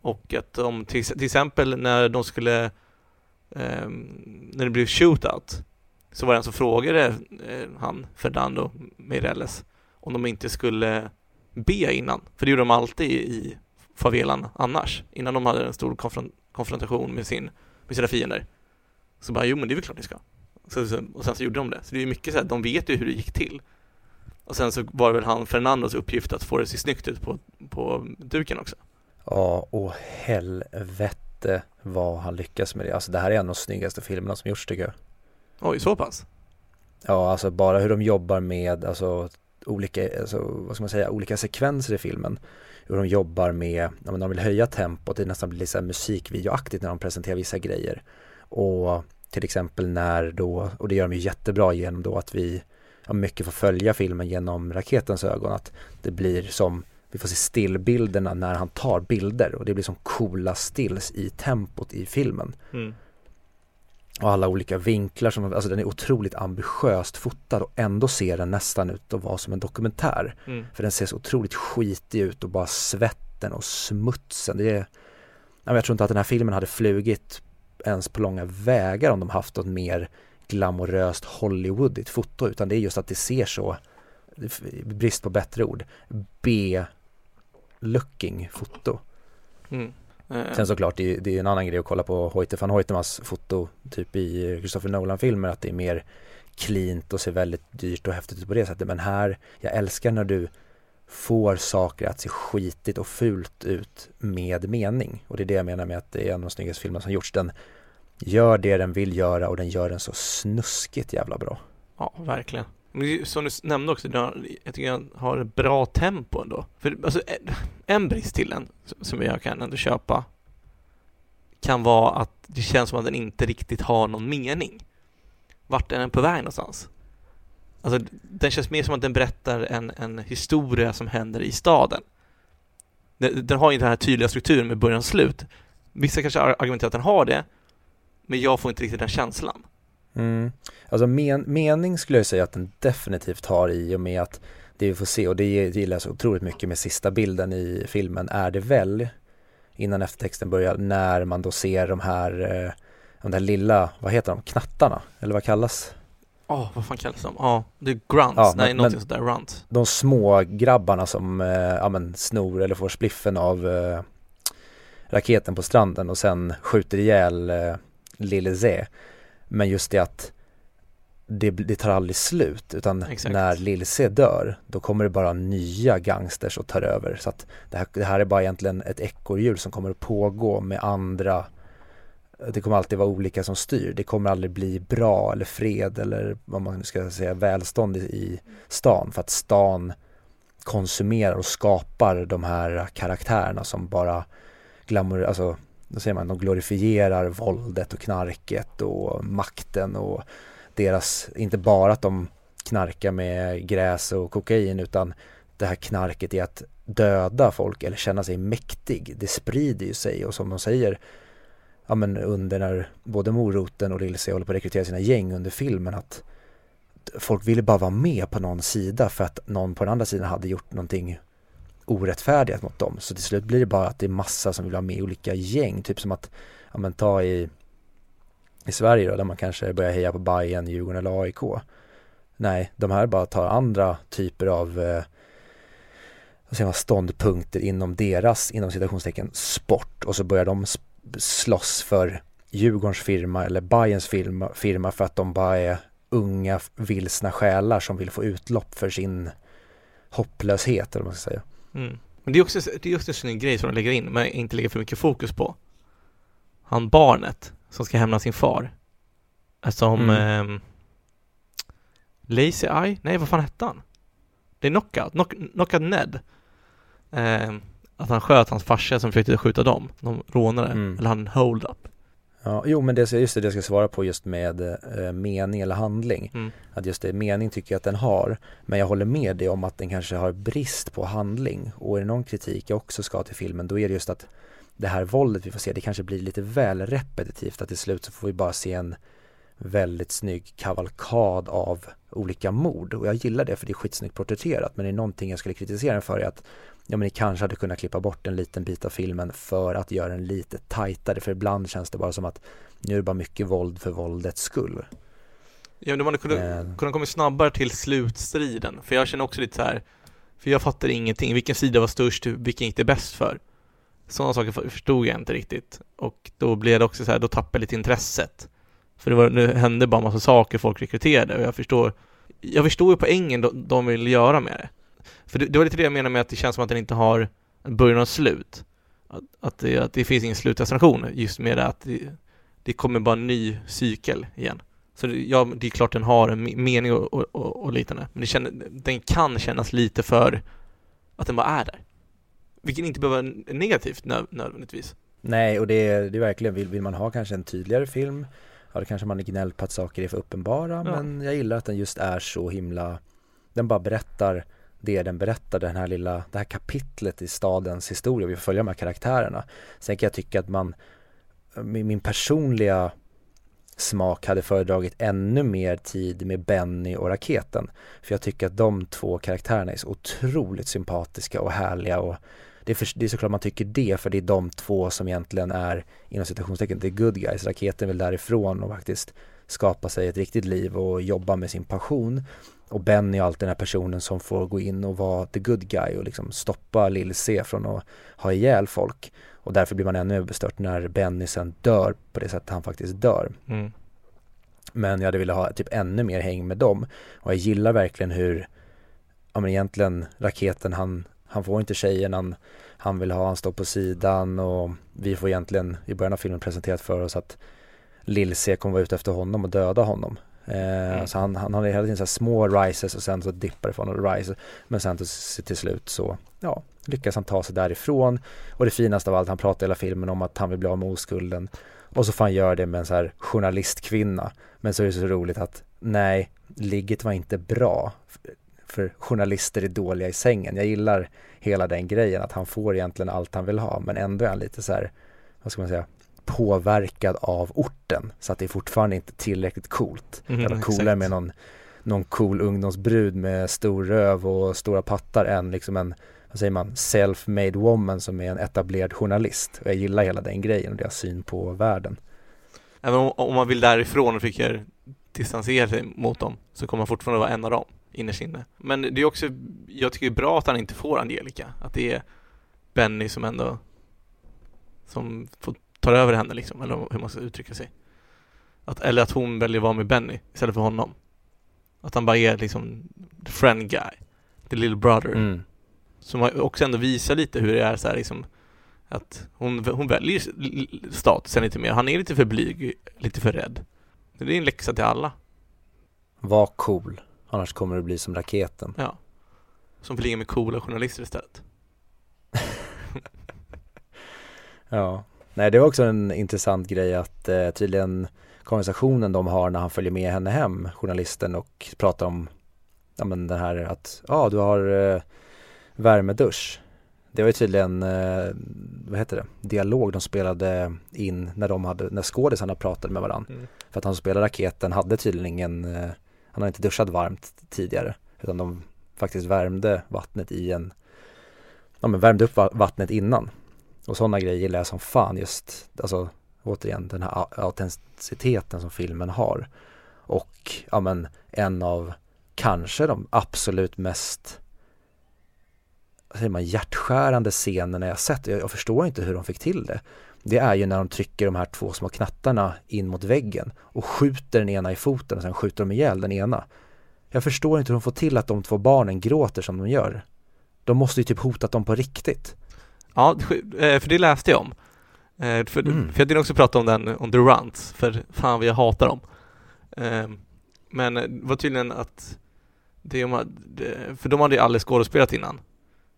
Och att om till, till exempel när de skulle, eh, när det blev shootout, så var det en som frågade eh, han, Fernando Meirelles, om de inte skulle be innan, för det gjorde de alltid i favelan annars, innan de hade en stor konfron konfrontation med, sin, med sina fiender. Så bara, jo men det är väl klart ni ska. Så, och sen så gjorde de det. Så det är mycket så här, de vet ju hur det gick till. Och sen så var det väl han Fernandos uppgift att få det att se snyggt ut på, på duken också.
Ja, och helvete vad han lyckas med det. Alltså det här är en av de snyggaste filmerna som gjorts tycker jag.
Oj, så pass?
Ja, alltså bara hur de jobbar med, alltså olika, alltså, vad ska man säga, olika sekvenser i filmen. Hur de jobbar med, ja, men de vill höja tempot, det nästan blir lite musikvideoaktigt när de presenterar vissa grejer. Och till exempel när då, och det gör de ju jättebra genom då att vi ja, mycket får följa filmen genom raketens ögon, att det blir som vi får se stillbilderna när han tar bilder och det blir som coola stills i tempot i filmen. Mm. Och alla olika vinklar som, alltså den är otroligt ambitiöst fotad och ändå ser den nästan ut att vara som en dokumentär. Mm. För den ser så otroligt skitig ut och bara svetten och smutsen. Det är, jag tror inte att den här filmen hade flugit ens på långa vägar om de haft något mer glamoröst Hollywoodigt foto utan det är just att det ser så, brist på bättre ord, B-looking foto. Mm. Mm. Sen såklart, det är, det är en annan grej att kolla på Hoyte van Hoytemas foto typ i Christopher Nolan-filmer att det är mer cleant och ser väldigt dyrt och häftigt ut på det sättet. Men här, jag älskar när du får saker att se skitigt och fult ut med mening. Och det är det jag menar med att det är en av de snyggaste filmerna som gjorts. Den gör det den vill göra och den gör den så snuskigt jävla bra.
Ja, verkligen. Som du nämnde också, jag tycker jag har ett bra tempo ändå. För alltså, en brist till en, som jag kan ändå köpa kan vara att det känns som att den inte riktigt har någon mening. Vart är den på väg någonstans? Alltså, den känns mer som att den berättar en, en historia som händer i staden. Den, den har inte den här tydliga strukturen med början och slut. Vissa kanske argumenterar att den har det, men jag får inte riktigt den känslan.
Mm. Alltså men, mening skulle jag säga att den definitivt har i och med att det vi får se och det gillar jag så otroligt mycket med sista bilden i filmen är det väl innan eftertexten börjar när man då ser de här eh, de där lilla, vad heter de, knattarna eller vad kallas?
Ja, oh, vad fan kallas de? Ja, oh, det är grunts, ja, nej någonting sådär, runt.
De små grabbarna som, eh, ja men snor eller får spliffen av eh, raketen på stranden och sen skjuter ihjäl eh, Lille Z. Men just det att det, det tar aldrig slut utan Exakt. när Lilse dör då kommer det bara nya gangsters och tar över så att det här, det här är bara egentligen ett ekorrhjul som kommer att pågå med andra det kommer alltid vara olika som styr. Det kommer aldrig bli bra eller fred eller vad man ska säga välstånd i, stan för att stan konsumerar och skapar de här karaktärerna som bara glamour, alltså då säger man, de glorifierar våldet och knarket och makten och deras, inte bara att de knarkar med gräs och kokain utan det här knarket i att döda folk eller känna sig mäktig, det sprider ju sig. Och som de säger ja men under när både Moroten och Lilse håller på att rekrytera sina gäng under filmen att folk ville bara vara med på någon sida för att någon på den andra sidan hade gjort någonting orättfärdiga mot dem. Så till slut blir det bara att det är massa som vill ha med i olika gäng, typ som att, ja men ta i, i Sverige då, där man kanske börjar heja på Bayern, Djurgården eller AIK. Nej, de här bara tar andra typer av eh, vad säger man, ståndpunkter inom deras, inom citationstecken, sport och så börjar de slåss för Djurgårdens firma eller Bayerns firma, firma för att de bara är unga vilsna själar som vill få utlopp för sin hopplöshet eller vad man ska säga.
Mm. Men det är också det är just en grej som de lägger in, men inte lägger för mycket fokus på. Han barnet som ska hämna sin far. Som mm. eh, Lazy Eye? Nej, vad fan hette han? Det är Knockout, Knock, Knockout Ned. Eh, att han sköt hans farsa som försökte skjuta dem, de rånare, mm. eller han hold up.
Ja, jo men det just det jag ska svara på just med eh, mening eller handling. Mm. Att just det, mening tycker jag att den har. Men jag håller med dig om att den kanske har brist på handling. Och är det någon kritik jag också ska till filmen då är det just att det här våldet vi får se, det kanske blir lite väl repetitivt. Att till slut så får vi bara se en väldigt snygg kavalkad av olika mord och jag gillar det för det är skitsnyggt porträtterat men det är någonting jag skulle kritisera den för är att ja men ni kanske hade kunnat klippa bort en liten bit av filmen för att göra den lite tajtare för ibland känns det bara som att nu är det bara mycket våld för våldets skull.
Ja, men de hade kunnat, eh. kunnat komma snabbare till slutstriden, för jag känner också lite så här, för jag fattar ingenting, vilken sida var störst, vilken gick det bäst för? Sådana saker förstod jag inte riktigt och då blev det också så här, då tappade jag lite intresset. För det, var, det hände bara massa saker, folk rekryterade och jag förstår Jag förstår ju poängen de, de vill göra med det. För det, det, var lite det jag menade med att det känns som att den inte har en början och slut. Att, att, det, att det finns ingen slutdestination just med det att det, det kommer bara en ny cykel igen. Så det, ja, det är klart den har en mening och, och, och, och liknande, men det känner, den kan kännas lite för att den bara är där. Vilket inte behöver vara negativt nödvändigtvis.
Nej, och det är, det är verkligen, vill, vill man ha kanske en tydligare film Ja, det kanske man är gnällt på att saker är för uppenbara ja. men jag gillar att den just är så himla Den bara berättar det den berättar, den här lilla, det här kapitlet i stadens historia, vi får följa de här karaktärerna. Sen kan jag tycka att man, min personliga smak hade föredragit ännu mer tid med Benny och raketen. För jag tycker att de två karaktärerna är så otroligt sympatiska och härliga och det är, för, det är såklart man tycker det för det är de två som egentligen är inom citationstecken the good guys. Raketen vill därifrån och faktiskt skapa sig ett riktigt liv och jobba med sin passion. Och Benny är alltid den här personen som får gå in och vara the good guy och liksom stoppa Lill-C från att ha ihjäl folk. Och därför blir man ännu mer bestört när Benny sen dör på det sättet han faktiskt dör. Mm. Men jag hade velat ha typ ännu mer häng med dem. Och jag gillar verkligen hur, ja men egentligen raketen han, han får inte tjejen han, han vill ha, han står på sidan och vi får egentligen i början av filmen presenterat för oss att Lill-C kommer vara ute efter honom och döda honom. Eh, mm. Så han, han har hela tiden så små rises och sen så dippar det från och rise. Men sen till, till slut så ja, lyckas han ta sig därifrån. Och det finaste av allt, han pratar hela filmen om att han vill bli av med oskulden. Och så får han göra det med en så här journalistkvinna. Men så är det så roligt att nej, ligget var inte bra. För journalister är dåliga i sängen. Jag gillar hela den grejen att han får egentligen allt han vill ha men ändå är han lite så här, vad ska man säga, påverkad av orten så att det är fortfarande inte tillräckligt coolt. Mm, var coolare med någon, någon cool ungdomsbrud med stor röv och stora pattar än liksom en, vad säger man, self-made woman som är en etablerad journalist. Och jag gillar hela den grejen och deras syn på världen.
Även om, om man vill därifrån och försöker distansera sig mot dem så kommer man fortfarande vara en av dem innerst inne. Men det är också, jag tycker det är bra att han inte får Angelica. Att det är Benny som ändå som får tar över henne liksom, eller hur man ska uttrycka sig. Att, eller att hon väljer att vara med Benny istället för honom. Att han bara är liksom the friend guy, the little brother. Mm. Som också ändå visar lite hur det är så här liksom att hon, hon väljer statusen lite mer. Han är lite för blyg, lite för rädd. Det är en läxa till alla.
Var cool, annars kommer du bli som raketen.
Ja. Som flyger med coola journalister istället.
ja. Nej, det var också en intressant grej att eh, tydligen konversationen de har när han följer med henne hem, journalisten, och pratar om ja, men det här att ja, ah, du har eh, värmedusch. Det var ju tydligen, eh, vad heter det, dialog de spelade in när de hade, när skådisarna pratade med varandra. Mm. För att han som spelade raketen hade tydligen ingen, eh, han hade inte duschat varmt tidigare, utan de faktiskt värmde vattnet i en, ja men värmde upp vattnet innan och sådana grejer gillar jag som fan just, alltså återigen den här autenticiteten som filmen har. Och ja men en av kanske de absolut mest säger man, hjärtskärande scenerna jag sett. Jag, jag förstår inte hur de fick till det. Det är ju när de trycker de här två små knattarna in mot väggen och skjuter den ena i foten och sen skjuter de ihjäl den ena. Jag förstår inte hur de får till att de två barnen gråter som de gör. De måste ju typ hotat dem på riktigt.
Ja, eh, för det läste jag om. Eh, för, mm. för jag ville också prata om den, om Runs, för fan vad jag hatar dem. Ehm, men det var tydligen att de hade, för de hade ju aldrig skådespelat innan.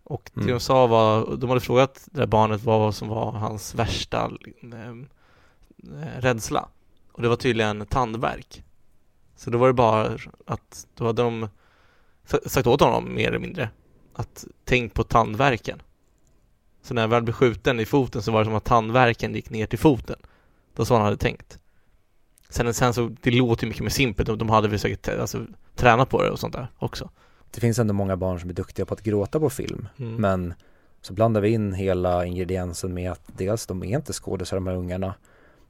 Och det mm. de sa var, de hade frågat det där barnet vad som var hans värsta äh, rädsla. Och det var tydligen tandvärk. Så då var det bara att, då hade de sagt åt honom mer eller mindre att tänk på tandvärken. Så när han väl blev skjuten i foten så var det som att tandvärken gick ner till foten. Det var så han hade tänkt. Sen, sen så, det låter ju mycket mer simpelt och de hade väl säkert alltså, tränat på det och sånt där också.
Det finns ändå många barn som är duktiga på att gråta på film.
Mm.
Men så blandar vi in hela ingrediensen med att dels de är inte skådisar de här ungarna.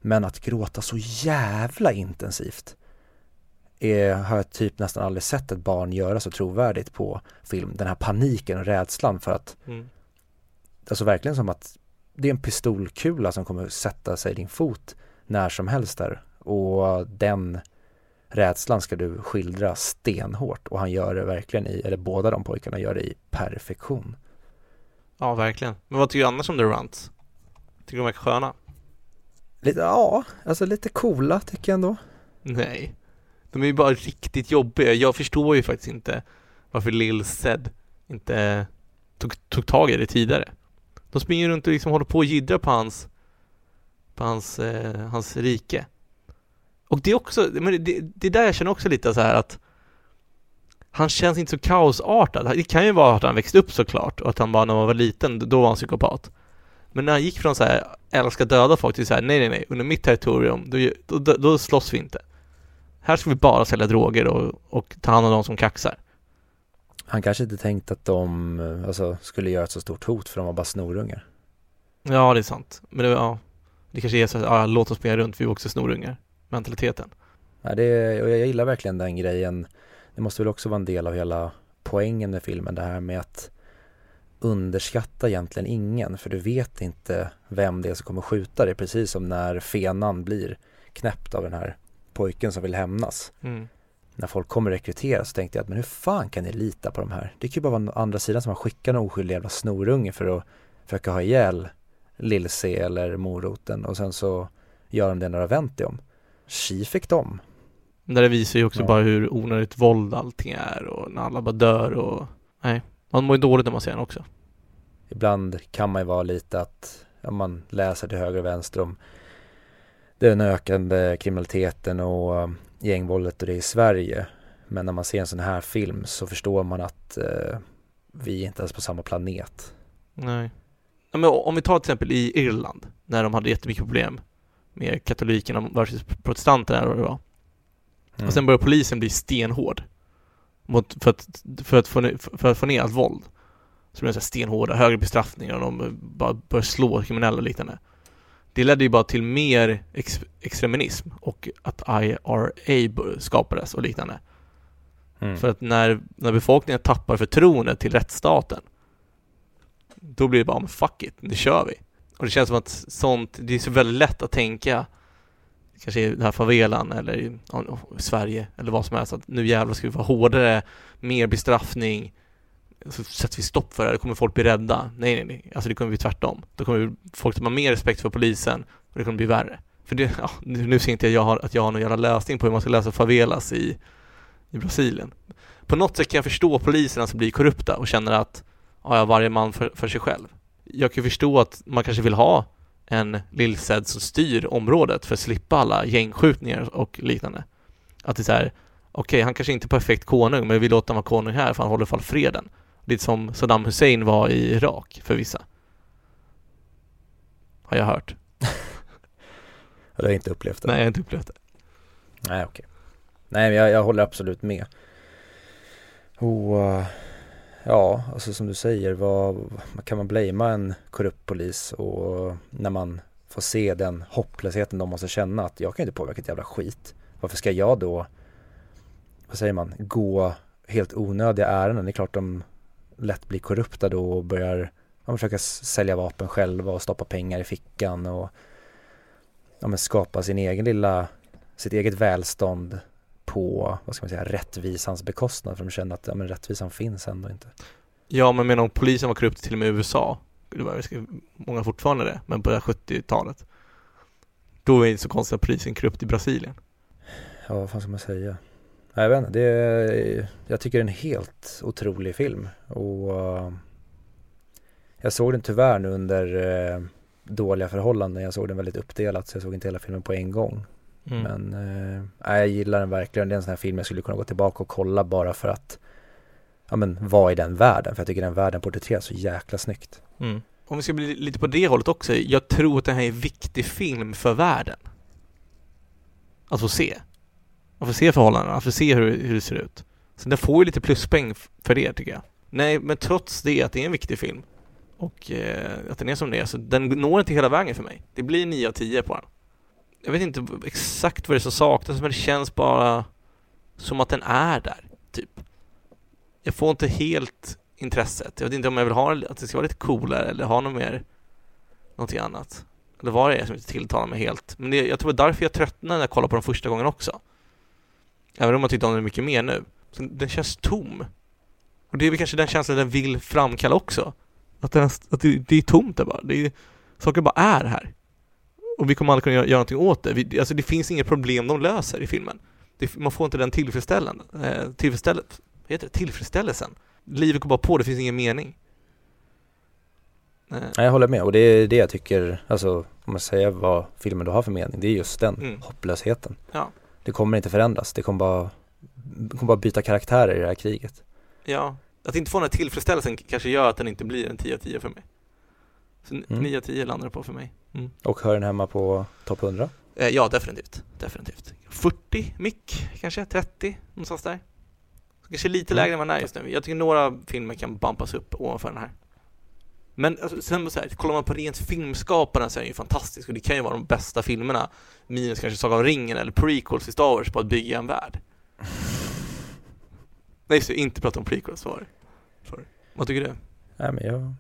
Men att gråta så jävla intensivt är, har jag typ nästan aldrig sett ett barn göra så trovärdigt på film. Den här paniken och rädslan för att
Mm.
Alltså verkligen som att det är en pistolkula som kommer sätta sig i din fot när som helst där. Och den rädslan ska du skildra stenhårt och han gör det verkligen i, eller båda de pojkarna gör det i perfektion.
Ja, verkligen. Men vad tycker du annars om The Runts? Tycker du de verkar sköna?
Lite, ja, alltså lite coola tycker jag ändå.
Nej. De är ju bara riktigt jobbiga. Jag förstår ju faktiskt inte varför Lil Zed inte tog, tog tag i det tidigare. De springer runt och liksom håller på och jiddrar på hans på hans, eh, hans rike. Och det är också, men det, det är där jag känner också lite så här att han känns inte så kaosartad. Det kan ju vara att han växte upp såklart och att han bara när man var liten, då var han psykopat. Men när han gick från så här älska döda folk till så här nej nej nej, under mitt territorium, då, då, då slåss vi inte. Här ska vi bara sälja droger och, och ta hand om de som kaxar.
Han kanske inte tänkt att de eh, alltså, skulle göra ett så stort hot för de var bara snorungar.
Ja, det är sant. Men det, ja, det kanske är så att, ja, låt oss springa runt, vi är också snorungar. Mentaliteten.
Ja, det, och jag gillar verkligen den grejen. Det måste väl också vara en del av hela poängen med filmen, det här med att underskatta egentligen ingen, för du vet inte vem det är som kommer skjuta dig, precis som när fenan blir knäppt av den här pojken som vill hämnas.
Mm.
När folk kommer rekryteras så tänkte jag att men hur fan kan ni lita på de här? Det kan ju bara vara andra sidan som har skickat en oskyldig jävla snorunge för att försöka ha ihjäl Lill-C eller moroten och sen så gör de det när det har vänt om. Tji fick dem.
Men det visar ju också
Ja.
bara hur onödigt våld allting är och när alla bara dör och nej, man mår ju dåligt när man ser den också.
Ibland kan man ju vara lite att ja, man läser till höger och vänster om den ökande kriminaliteten och gängvåldet och det i Sverige. Men när man ser en sån här film så förstår man att eh, vi är inte ens på samma planet.
Nej. Ja, men om vi tar till exempel i Irland, när de hade jättemycket problem med katolikerna versus protestanterna eller vad det var.
Mm.
Och sen börjar polisen bli stenhård. Mot, för, att, för, att få, ner- för att få ner allt våld. Så blir det så stenhårda, högre bestraffningar och de bara börjar slå kriminella och liknande. Det ledde ju bara till mer ex, extremism och att IRA skapades och liknande.
Mm.
För att när, när befolkningen tappar förtroendet till rättsstaten då blir det bara, men fuck it, nu kör vi. Och det känns som att sånt, det är så väldigt lätt att tänka kanske i den här favelan eller i Sverige eller vad som helst att nu jävlar ska vi vara hårdare, mer bestraffning så sätter vi stopp för det, här, då kommer folk bli rädda. Nej, nej, nej, alltså det kommer bli tvärtom. Då kommer folk ha mer respekt för polisen och det kommer bli värre. För det, ja, nu ser inte jag har, att jag har någon jävla lösning på hur man ska lösa favelas i, i Brasilien. På något sätt kan jag förstå poliserna som blir korrupta och känner att ja, varje man för, för sig själv. Jag kan förstå att man kanske vill ha en lillsed som styr området för att slippa alla gängskjutningar och liknande. Att det är så här, okej, han kanske inte är perfekt konung, men vi låter honom vara konung här för han håller i alla fall freden. Lite som Saddam Hussein var i Irak för vissa. Har jag hört.
Jag har inte upplevt det.
Nej, jag har inte upplevt det.
Nej, okej. Nej, men jag, jag håller absolut med. Och ja, alltså som du säger, vad kan man blamea en korrupt polis och när man får se den hopplösheten de måste känna att jag kan inte påverka ett jävla skit. Varför ska jag då, vad säger man, gå helt onödiga ärenden? Det är klart de lätt blir korrupta då och börjar ja, försöka sälja vapen själva och stoppa pengar i fickan och ja, men skapa sin egen lilla sitt eget välstånd på, vad ska man säga, rättvisans bekostnad för de känner att ja, men rättvisan finns ändå inte.
Ja, men menar om polisen var korrupt till och med i USA, det var många fortfarande det, men på det här 70-talet, då är det inte så konstigt att polisen är korrupt i Brasilien.
Ja, vad fan ska man säga? Jag vet inte, det är, jag tycker det är en helt otrolig film och eh, jag såg den tyvärr nu under eh, dåliga förhållanden. Jag såg den väldigt uppdelat så jag såg inte hela filmen på en gång.
Mm.
Men nej, jag gillar den verkligen. Det är en sån här film jag skulle kunna gå tillbaka och kolla bara för att ja, men, vara i den världen. För jag tycker den världen porträtteras så jäkla snyggt.
Mm. Om vi ska bli lite på det hållet också, jag tror att det här är en viktig film för världen. att få se. Man får se förhållandena, man får se hur, hur det ser ut. Så den får ju lite pluspeng för det tycker jag. Nej, men trots det att det är en viktig film och eh, att den är som den är, så den når inte hela vägen för mig. Det blir 9 av 10 på den. Jag vet inte exakt vad det är som saknas, men det känns bara som att den är där, typ. Jag får inte helt intresset. Jag vet inte om jag vill ha att det ska vara lite coolare eller ha något mer, någonting annat. Eller vad det är som inte tilltalar mig helt. Men det, jag tror det är därför jag tröttnade när jag kollade på den första gången också. Även om man tyckte om den mycket mer nu. Så den känns tom. Och det är väl kanske den känslan den vill framkalla också. Att, den, att det, det är tomt där bara. Det är, saker bara är här. Och vi kommer aldrig kunna göra, göra någonting åt det. Vi, alltså det finns inget problem de löser i filmen. Det, man får inte den tillfredsställande, eh, tillfredsstället, vad heter det? tillfredsställelsen. Livet går bara på, det finns ingen mening. Eh,
Nej, jag håller med och det är det jag tycker, alltså om man säger vad filmen då har för mening, det är just den
Mm.
hopplösheten.
Ja.
Det kommer inte förändras, det kommer bara, det kommer bara byta karaktärer i det här kriget.
Ja, att inte få den här tillfredsställelsen kanske gör att den inte blir en 10 av 10 för mig. Så n-
Mm.
9 av 10 landar det på för mig. Mm.
Och hör den hemma på topp 100?
Eh, ja, definitivt. Definitivt. 40 mick, kanske 30, någonstans där. Så kanske lite
Mm.
lägre än vad den är just nu. Jag tycker några filmer kan bumpas upp ovanför den här. Men alltså, sen så här, kollar man på rent filmskapande så är den ju fantastisk och det kan ju vara de bästa filmerna minus kanske Sagan om ringen eller prequels i Star Wars på att bygga en värld. Nej, så inte prata om prequels svar. Sorry. Vad tycker du?
Nej men jag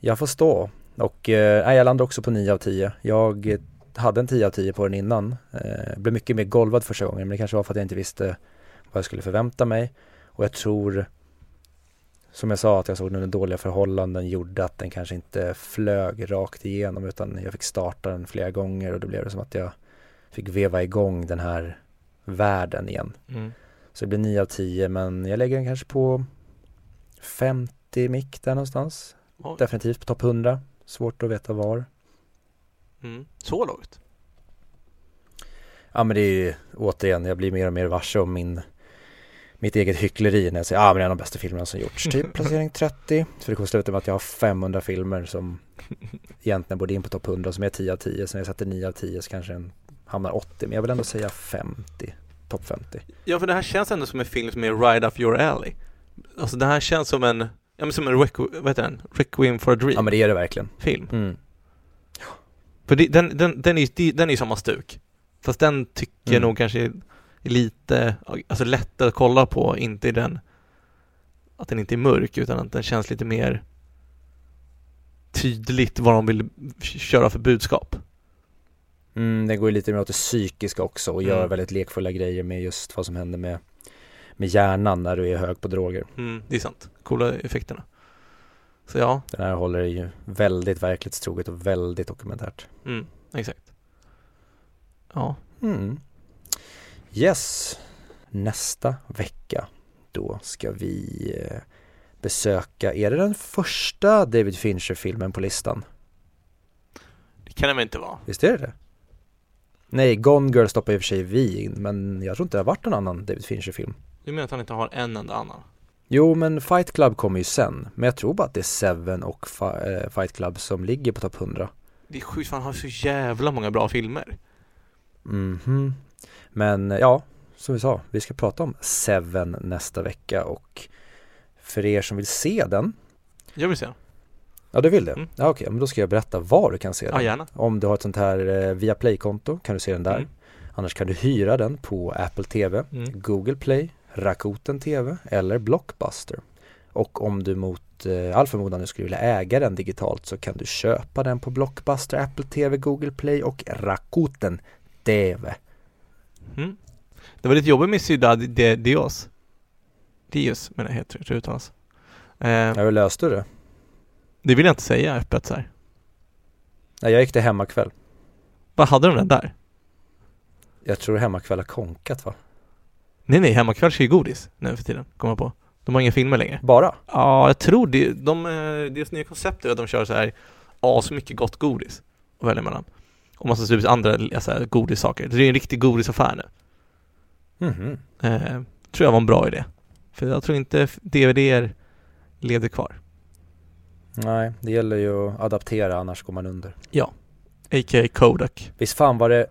Jag får stå och eh, nej, jag landar också på 9 av 10 Jag hade en 10 av 10 på den innan eh, Blev mycket mer golvad första gången men det kanske var för att jag inte visste vad jag skulle förvänta mig och jag tror som jag sa att jag såg den under dåliga förhållanden gjorde att den kanske inte flög rakt igenom utan jag fick starta den flera gånger och då blev det som att jag Fick veva igång den här världen igen
Mm.
så det blir 9 av 10 men jag lägger den kanske på 50 mick där någonstans.
Oj.
Definitivt på topp 100. Svårt att veta var.
Mm. Så lågt?
Ja men det är ju återigen, jag blir mer och mer varse om min mitt eget hyckleri när jag säger ah, men det är en av de bästa filmerna som gjorts. Typ placering 30. För det kommer sluta med att jag har 500 filmer som egentligen borde in på topp 100 som är 10 av 10. Så när jag sätter 9 av 10 så kanske den hamnar 80. Men jag vill ändå säga 50. Topp 50.
Ja, för det här känns ändå som en film som är right up your alley. Alltså det här känns som en, ja men som en, requ- vad heter den? Requiem for a Dream
Ja men det är det verkligen.
film.
Mm.
För det, den, den, den är ju den är samma stuk. Fast den tycker jag
Mm.
nog kanske är lite, alltså lättare att kolla på, inte i den, att den inte är mörk utan att den känns lite mer tydligt vad de vill köra för budskap.
Mm, det går ju lite mer åt det psykiska också och gör
Mm.
väldigt lekfulla grejer med just vad som händer med, med hjärnan när du är hög på droger.
Mm, det är sant. Coola effekterna. Så ja,
Den här håller ju väldigt verklighetstroget och väldigt dokumentärt.
mm, exakt. Ja,
Mm. Yes, nästa vecka då ska vi eh, besöka, är det den första David Fincher-filmen på listan?
det kan det väl inte vara?
Visst är det det? Nej, Gone Girl stoppar i och för sig vi in, men jag tror inte det har varit någon annan David Fincher-film.
Du menar att han inte har en enda annan?
Jo, men Fight Club kommer ju sen, men jag tror bara att det är Seven och eh, Fight Club som ligger på topp 100.
Det är sjukt, för han har så jävla många bra filmer.
Mhm. Men eh, ja, som vi sa, vi ska prata om Seven nästa vecka och för er som vill se den,
Jag vill se den.
ja du vill det?
Mm.
Ja okej, men då ska jag berätta var du kan se
Ja,
den.
gärna.
Om du har ett sånt här eh, via Play-konto kan du se den där.
Mm.
Annars kan du hyra den på Apple TV,
Mm.
Google Play, Rakuten TV eller Blockbuster. Och om du mot eh, all förmodan nu skulle vilja äga den digitalt så kan du köpa den på Blockbuster, Apple TV, Google Play och Rakuten TV.
Mm. Det var lite jobbigt med Ciudad de Dios. Dios menar jag heter det uttalas. Eh,
Ja, hur löste du det?
det vill jag inte säga öppet så här.
Nej, jag gick till hemmakväll.
Vad hade de den där?
Jag tror hemmakväll har konkat va?
Nej nej, hemmakväll kör ju godis nu för tiden, kommer jag på. De har inga filmer längre.
Bara?
Ja, jag tror det. De, eh, deras nya koncept är att de kör så här as mycket gott godis att välja mellan. Och massa typ andra alltså, godissaker. Det är en riktig godisaffär nu.
Mhm.
Eh, tror jag var en bra idé. För jag tror inte DVD leder kvar.
Nej, det gäller ju att adaptera annars går man under.
A.k.a. Kodak.
Visst fan var det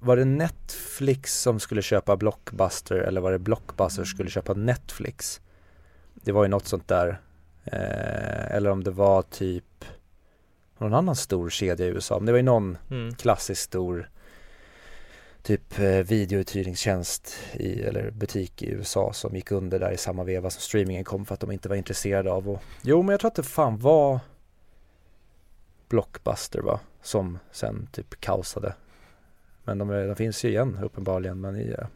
var det Netflix som skulle köpa Blockbuster eller var det Blockbuster som skulle köpa Netflix? Det var ju något sånt där. Eh, eller om det var typ någon annan stor kedja i USA. Men det var ju någon
Mm.
klassisk stor typ eh, videouthyrningstjänst i, eller butik i USA som gick under där i samma veva som streamingen kom för att de inte var intresserade av och Jo men jag tror att det fan var Blockbuster va som sen typ kaosade Men de, de finns ju igen uppenbarligen men i, eh,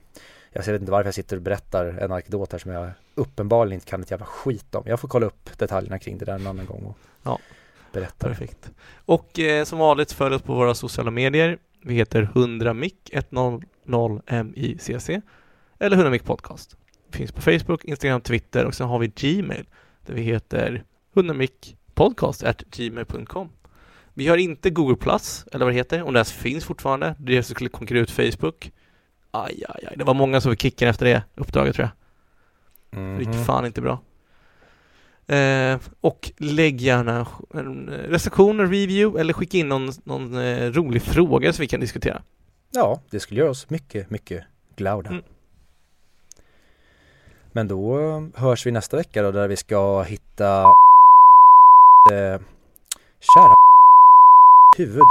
jag vet inte varför jag sitter och berättar en anekdot här som jag uppenbarligen inte kan ett jävla skit om. Jag får kolla upp detaljerna kring det där en annan gång och
Ja.
Berätta.
Perfekt. Och eh, som vanligt följ oss på våra sociala medier. Vi heter 100mic 100micc eller 100mic podcast. Vi finns på Facebook, Instagram, Twitter och sen har vi Gmail där vi heter 100micpodcast@gmail.com. Vi har inte Google Plus eller vad det heter, om det ens finns fortfarande. Det skulle konkurrera ut Facebook. Aj, aj, aj. Det var många som fick kicken efter det uppdraget tror jag. Det gick
Mhm.
fan inte bra. Eh, och lägg gärna en eh, recension, en review eller skicka in någon, någon eh, rolig fråga som vi kan diskutera.
Ja, det skulle göra oss mycket, mycket glada.
Mm.
Men då eh, hörs vi nästa vecka då där vi ska hitta eh, kära huvud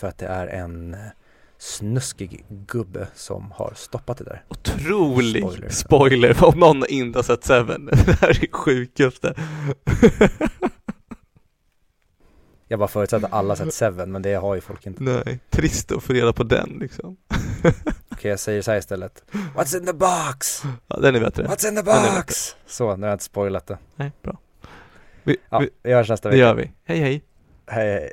för att det är en snuskig gubbe som har stoppat det där.
Otrolig
Spoiler.
spoiler, om någon inte har sett Seven. Det här är det sjukaste.
Jag bara förutsätter att alla sett Seven men det har ju folk inte.
Nej, trist att få reda på den liksom.
Okej jag säger så här istället. What's in the box?
Ja, den är bättre.
What's in the box? Så, nu har jag inte spoilat det.
Nej, bra. Vi,
Ja,
vi,
vi hörs nästa
det
vecka.
gör vi. Hej hej.
Hej hej.